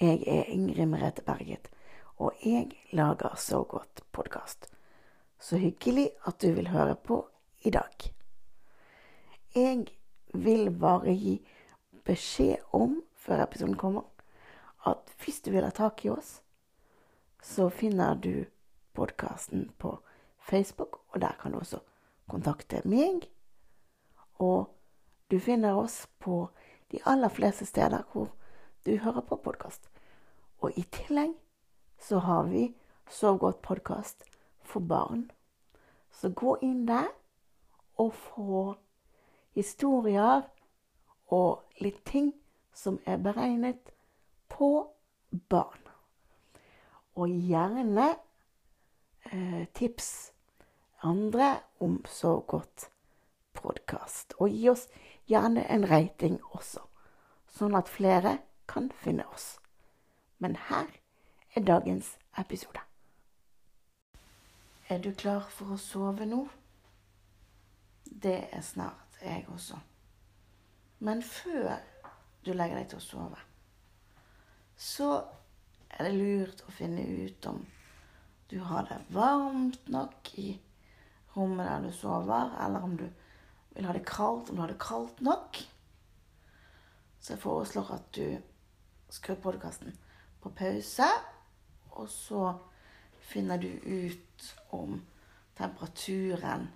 Jeg er Ingrid Merete Berget, og jeg lager Så godt podkast. Så hyggelig at du vil høre på i dag. Jeg vil bare gi beskjed om, før episoden kommer, at hvis du vil ha tak i oss, så finner du podkasten på Facebook, og der kan du også kontakte meg. Og du finner oss på de aller fleste steder hvor du hører på podkast. Og i tillegg så har vi Sov godt podkast for barn. Så gå inn der og få historier og litt ting som er beregnet på barn. Og gjerne eh, tips andre om så godt podkast. Og gi oss gjerne en rating også, sånn at flere kan finne oss. Men her er dagens episode. Er du klar for å sove nå? Det er snart jeg også. Men før du legger deg til å sove, så er det lurt å finne ut om du har det varmt nok i rommet der du sover, eller om du vil ha det kaldt, om du har det kaldt nok. Så jeg foreslår at du skrur podkasten på pause, og så finner du ut om temperaturen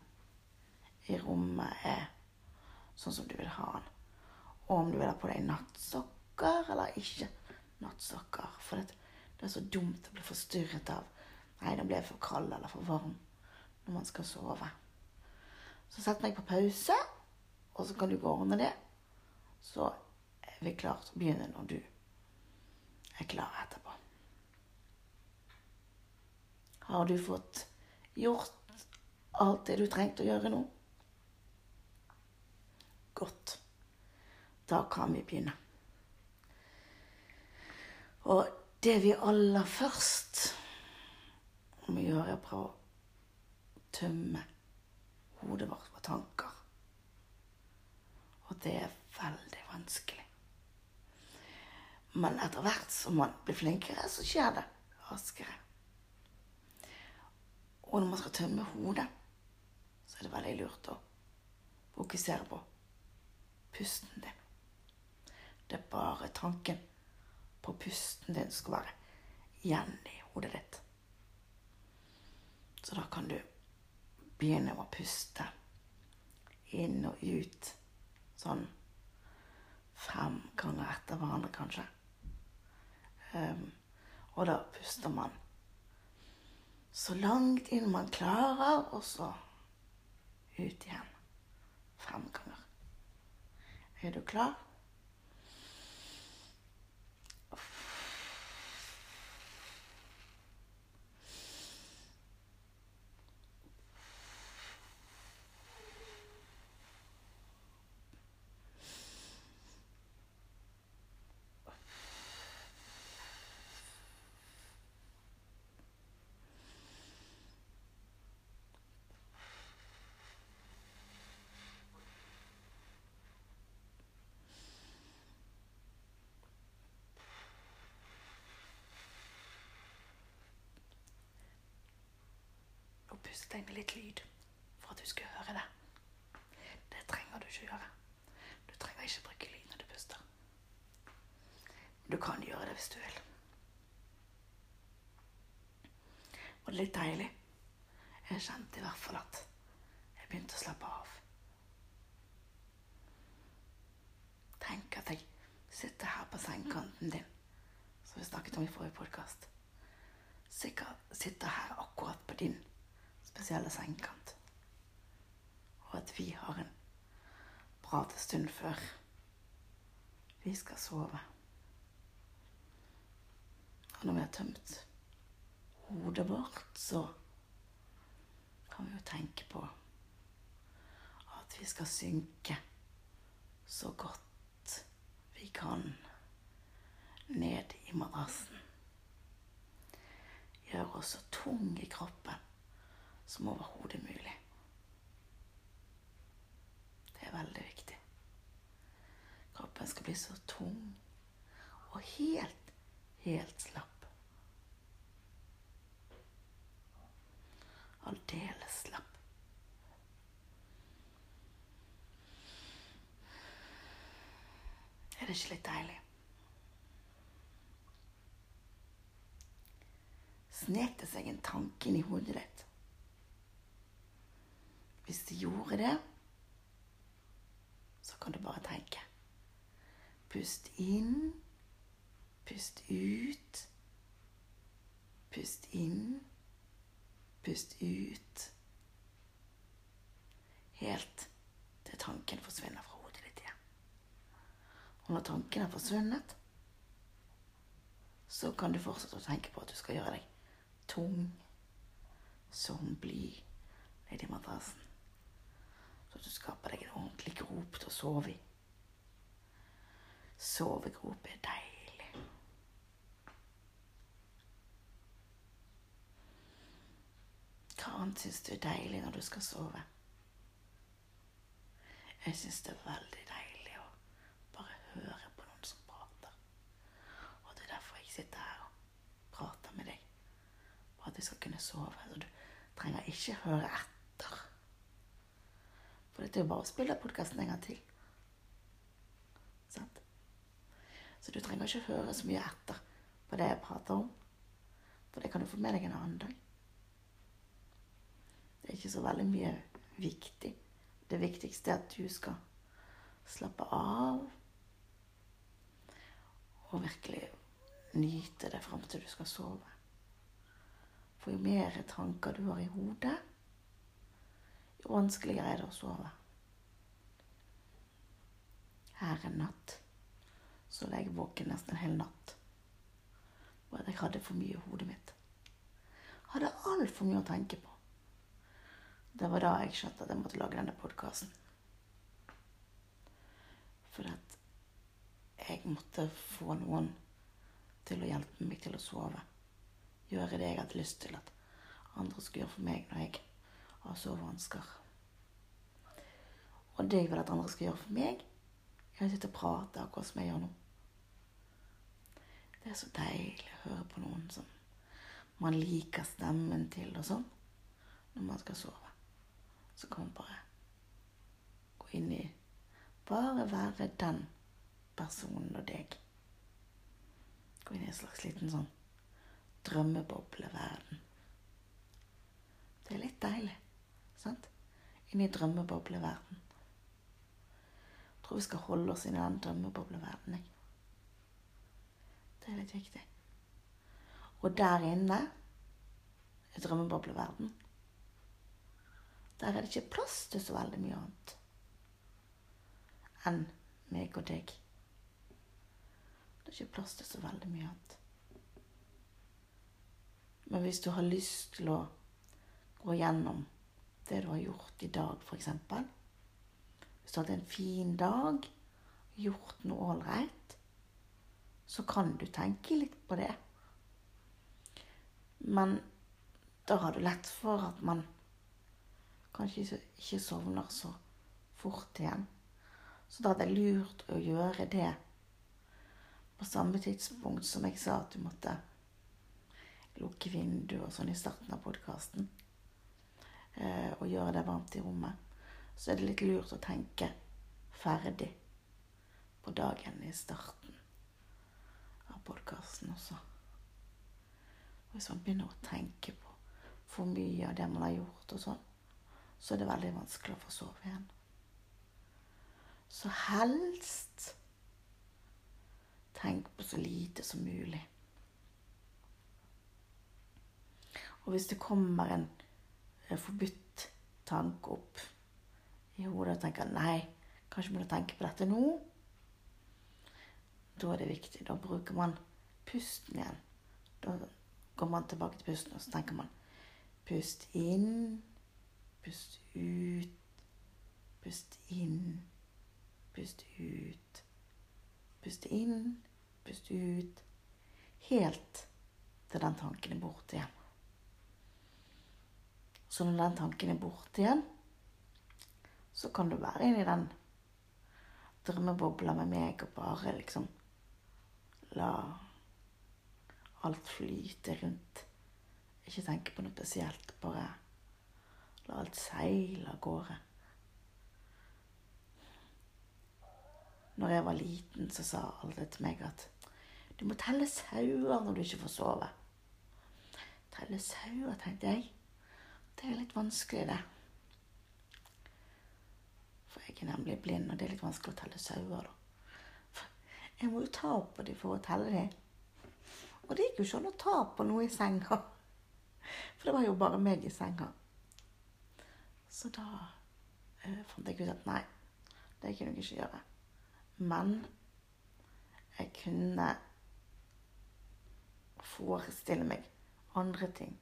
i rommet er sånn som du vil ha den. Og om du vil ha på deg nattsokker eller ikke nattsokker. For det, det er så dumt å bli forstyrret av Nei, den ble for kald eller for varm når man skal sove. Så sett meg på pause, og så kan du gå og ordne det. Så er vi klare til å begynne når du er klar etterpå. Har du fått gjort alt det du trengte å gjøre nå? Godt. Da kan vi begynne. Og det vi aller først må gjøre, er å prøve å tømme hodet vårt for tanker. Og det er veldig vanskelig. Men etter hvert som man blir flinkere, så skjer det raskere. Og når man skal tømme hodet, så er det veldig lurt å fokusere på pusten din. Det er bare tanken på pusten din som skal være igjen i hodet ditt. Så da kan du begynne å puste inn og ut sånn fem ganger etter hverandre, kanskje. Um, og da puster man så langt inn man klarer, og så ut igjen. Fem ganger. Er du klar? Pust deg litt lyd for at du skal høre det. Det trenger du ikke gjøre. Du trenger ikke bruke lyd når du puster. Du kan gjøre det hvis du vil. Og det er litt deilig. Jeg kjente i hvert fall at jeg begynte å slappe av. Tenk at jeg sitter her på sengekanten din, som vi snakket om i forrige podkast. Sitter her akkurat på din spesielle sengekant. Og at vi har en pratestund før vi skal sove. Og når vi har tømt hodet vårt, så kan vi jo tenke på at vi skal synke så godt vi kan ned i madrassen. Gjør oss så tung i kroppen som overhodet mulig. Det er veldig viktig. Kroppen skal bli så tung og helt, helt slapp. Aldeles slapp. Er det ikke litt deilig? Snek det seg en tanke inn i hodet ditt? Hvis det gjorde det, så kan du bare tenke. Pust inn, pust ut. Pust inn, pust ut. Helt til tanken forsvinner fra hodet ditt igjen. Og når tanken har forsvunnet, så kan du fortsette å tenke på at du skal gjøre deg tung som bly nedi madrassen. Så du skaper deg en ordentlig grop til å sove i. Sovegrop er deilig. Hva annet syns du er deilig når du skal sove? Jeg syns det er veldig deilig å bare høre på noen som prater. Og det er derfor jeg sitter her og prater med deg. For at du skal kunne sove. Så du trenger ikke høre etter. For dette er jo bare å spille podkasten en gang til. Sant? Så du trenger ikke høre så mye etter på det jeg prater om. For det kan du få med deg en annen dag. Det er ikke så veldig mye viktig. Det viktigste er at du skal slappe av og virkelig nyte det fram til du skal sove. For jo mer tanker du har i hodet, jo vanskeligere er det å sove. Her en natt så lå jeg våken nesten en hel natt. Og jeg hadde for mye i hodet mitt. Hadde altfor mye å tenke på. Det var da jeg skjønte at jeg måtte lage denne podkasten. For at jeg måtte få noen til å hjelpe meg til å sove. Gjøre det jeg hadde lyst til at andre skulle gjøre for meg når jeg har sovevansker. Og det jeg vil at andre skal gjøre for meg, er å sitte og prate akkurat som jeg gjør nå. Det er så deilig å høre på noen som man liker stemmen til og sånn, når man skal sove. Så kan man bare gå inn i Bare være den personen og deg. Gå inn i en slags liten sånn drømmebobleverden. Det er litt deilig, sant? Inn i drømmebobleverden. Jeg tror vi skal holde oss inn i den drømmebobleverdenen. Det er litt viktig. Og der inne i drømmebobleverden der er det ikke plass til så veldig mye annet enn meg og deg. Det er ikke plass til så veldig mye annet. Men hvis du har lyst til å gå gjennom det du har gjort i dag, f.eks. Hvis du har hatt en fin dag, gjort noe ålreit, så kan du tenke litt på det. Men da har du lett for at man kanskje ikke sovner så fort igjen. Så da er det lurt å gjøre det på samme tidspunkt som jeg sa at du måtte lukke vinduet og sånn i starten av podkasten. Eh, og gjøre det varmt i rommet. Så er det litt lurt å tenke ferdig på dagen i starten av podkasten også. Hvis man begynner å tenke på for mye av det man har gjort og sånn, så er det veldig vanskelig å få sove igjen. Så helst tenk på så lite som mulig. Og hvis det kommer en forbudt tanke opp i hodet og tenker nei, kanskje må du tenke på dette nå, da er det viktig. Da bruker man pusten igjen. Da går man tilbake til pusten, og så tenker man pust inn Pust ut. Pust inn. Pust ut. Pust inn. Pust ut. Helt til den tanken er borte igjen. Så når den tanken er borte igjen, så kan du være inni den drømmebobla med meg og bare liksom la alt flyte rundt. Ikke tenke på noe spesielt. Bare la alt seile av gårde. Når jeg var liten, så sa alle til meg at du må telle sauer når du ikke får sove. Telle sauer, tenkte jeg. Det er litt vanskelig, det. For jeg er nemlig blind, og det er litt vanskelig å telle sauer, da. Jeg må jo ta på dem for å telle dem. Og det gikk jo ikke an å ta på noe i senga. For det var jo bare meg i senga. Så da eh, fant jeg ut at nei, det kunne jeg ikke gjøre. Men jeg kunne forestille meg andre ting.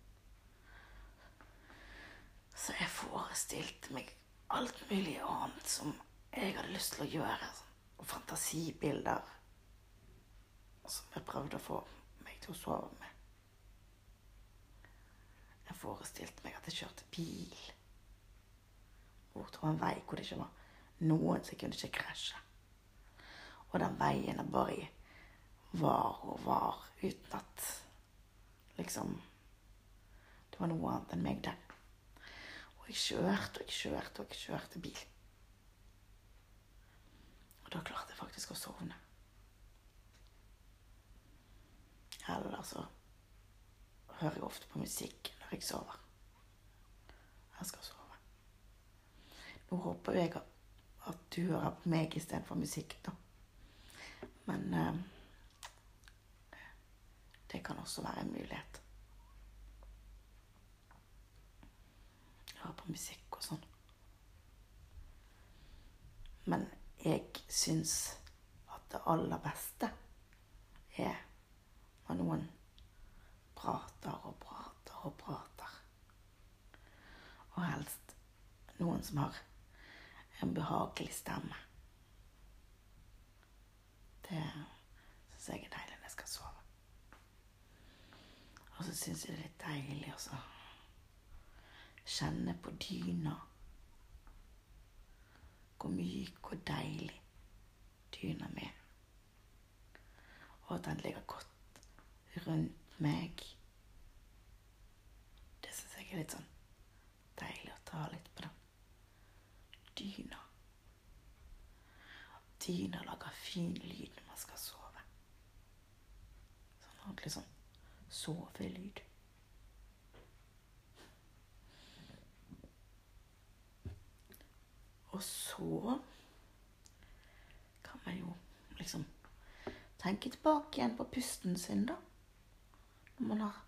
Så jeg forestilte meg alt mulig annet som jeg hadde lyst til å gjøre. Og fantasibilder som jeg prøvde å få meg til å sove med. Jeg forestilte meg at jeg kjørte bil bortover en vei hvor det ikke var noen som kunne ikke krasje. Og den veien jeg bare var og var uten at liksom det var noe annet enn meg der. Og jeg kjørte og jeg kjørte og jeg kjørte bil. Og da klarte jeg faktisk å sovne. Eller så hører jeg ofte på musikk når jeg sover. Jeg skal sove. Nå håper jeg at du hører på meg istedenfor musikk, da. Men eh, det kan også være en mulighet. Høre på musikk og sånn. Men jeg syns at det aller beste er når noen prater og prater og prater. Og helst noen som har en behagelig stemme. Det syns jeg er deilig når jeg skal sove. Og så syns jeg det er litt deilig å kjenne på dyna. Hvor myk og deilig dyna mi er. Og at den ligger godt rundt meg. Det syns jeg er litt sånn deilig å ta litt på den dyna. Dyna lager fin lyd når man skal sove. Sånn ordentlig sånn sovelyd. Og så kan man jo liksom tenke tilbake igjen på pusten sin, da. Når man har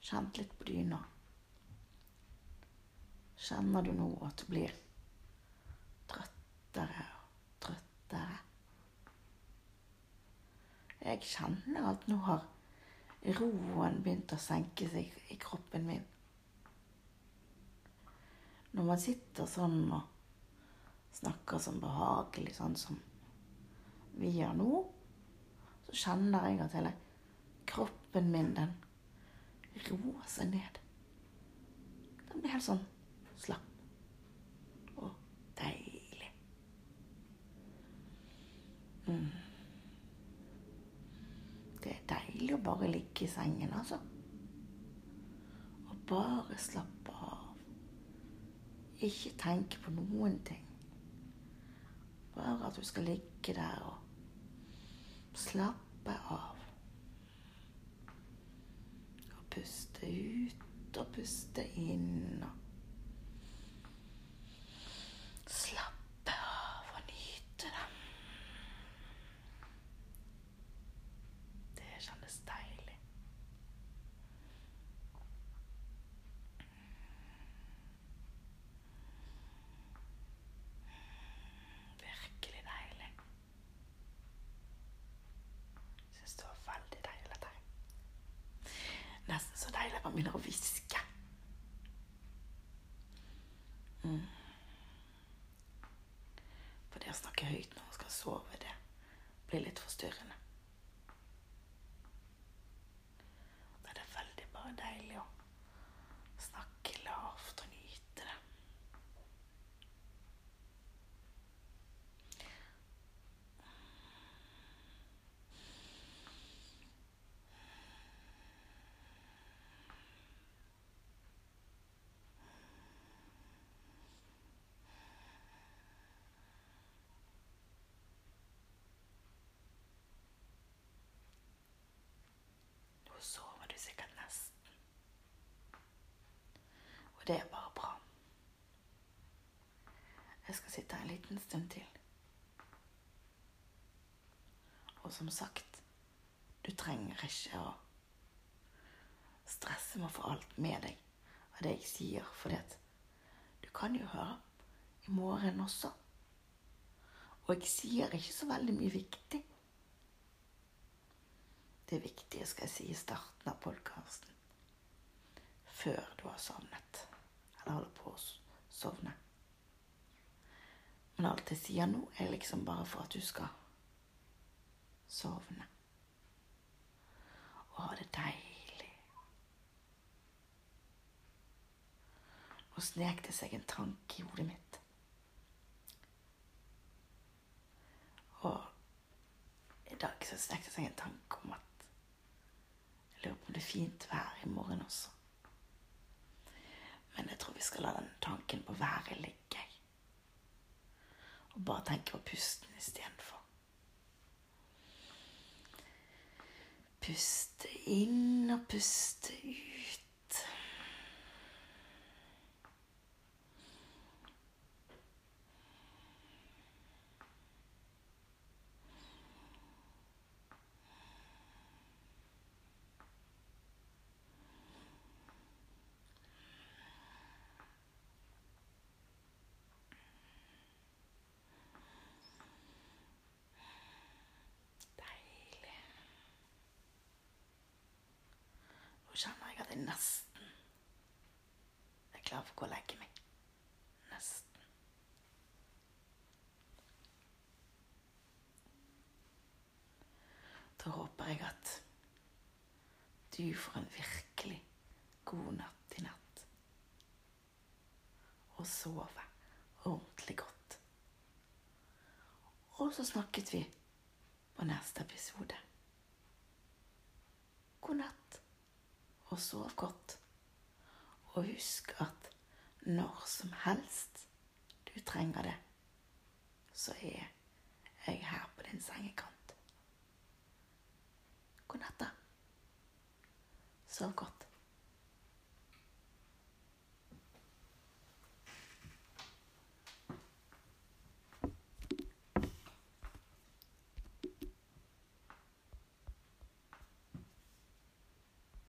kjent litt på dyna. Kjenner du nå at du blir trøttere og trøttere? Jeg kjenner at nå har roen begynt å senke seg i kroppen min. Når man sitter sånn og snakker sånn behagelig, sånn som vi gjør nå, så kjenner jeg at hele kroppen min, den roer seg ned. Den blir helt sånn slapp og deilig. Mm. Det er deilig å bare ligge i sengen, altså. Og bare slappe av. Ikke tenke på noen ting. Bare at du skal ligge der og slappe av. Og puste ut og puste inn og Slappe av og nyte det. Det kjennes deilig. Virkelig deilig. Syns det var veldig deilig. dette her. Nesten så deilig at man begynner å hviske. Mm. For snakker snakke høyt når hun skal sove, det blir litt forstyrrende. Da er det veldig bare deilig å snakke lavt og nyte det. Og det er bare bra. Jeg skal sitte her en liten stund til. Og som sagt, du trenger ikke å stresse med å få alt med deg av det jeg sier, for du kan jo høre i morgen også. Og jeg sier ikke så veldig mye viktig. Det viktige skal jeg si i starten av podkasten. Før du har sovnet. Eller holder på å sovne. Men alt jeg sier nå, er liksom bare for at du skal sovne. Og ha det deilig. Nå snek det seg en tanke i hodet mitt. Og i dag så snek det seg en tanke om at jeg lurer på om det er fint vær i morgen også. Skal la den tanken på været ligge. Og bare tenke på pusten istedenfor. Puste inn og puste ut. Deilig. Nå jeg at jeg nesten er klar for å gå og legge meg. Nesten. Da håper jeg at du får en virkelig god natt i natt. Og sove ordentlig godt. Og så snakket vi på neste episode. God natt, og sov godt. Og husk at når som helst du trenger det, så er jeg her på din sengekant. God natt, da. Sov godt.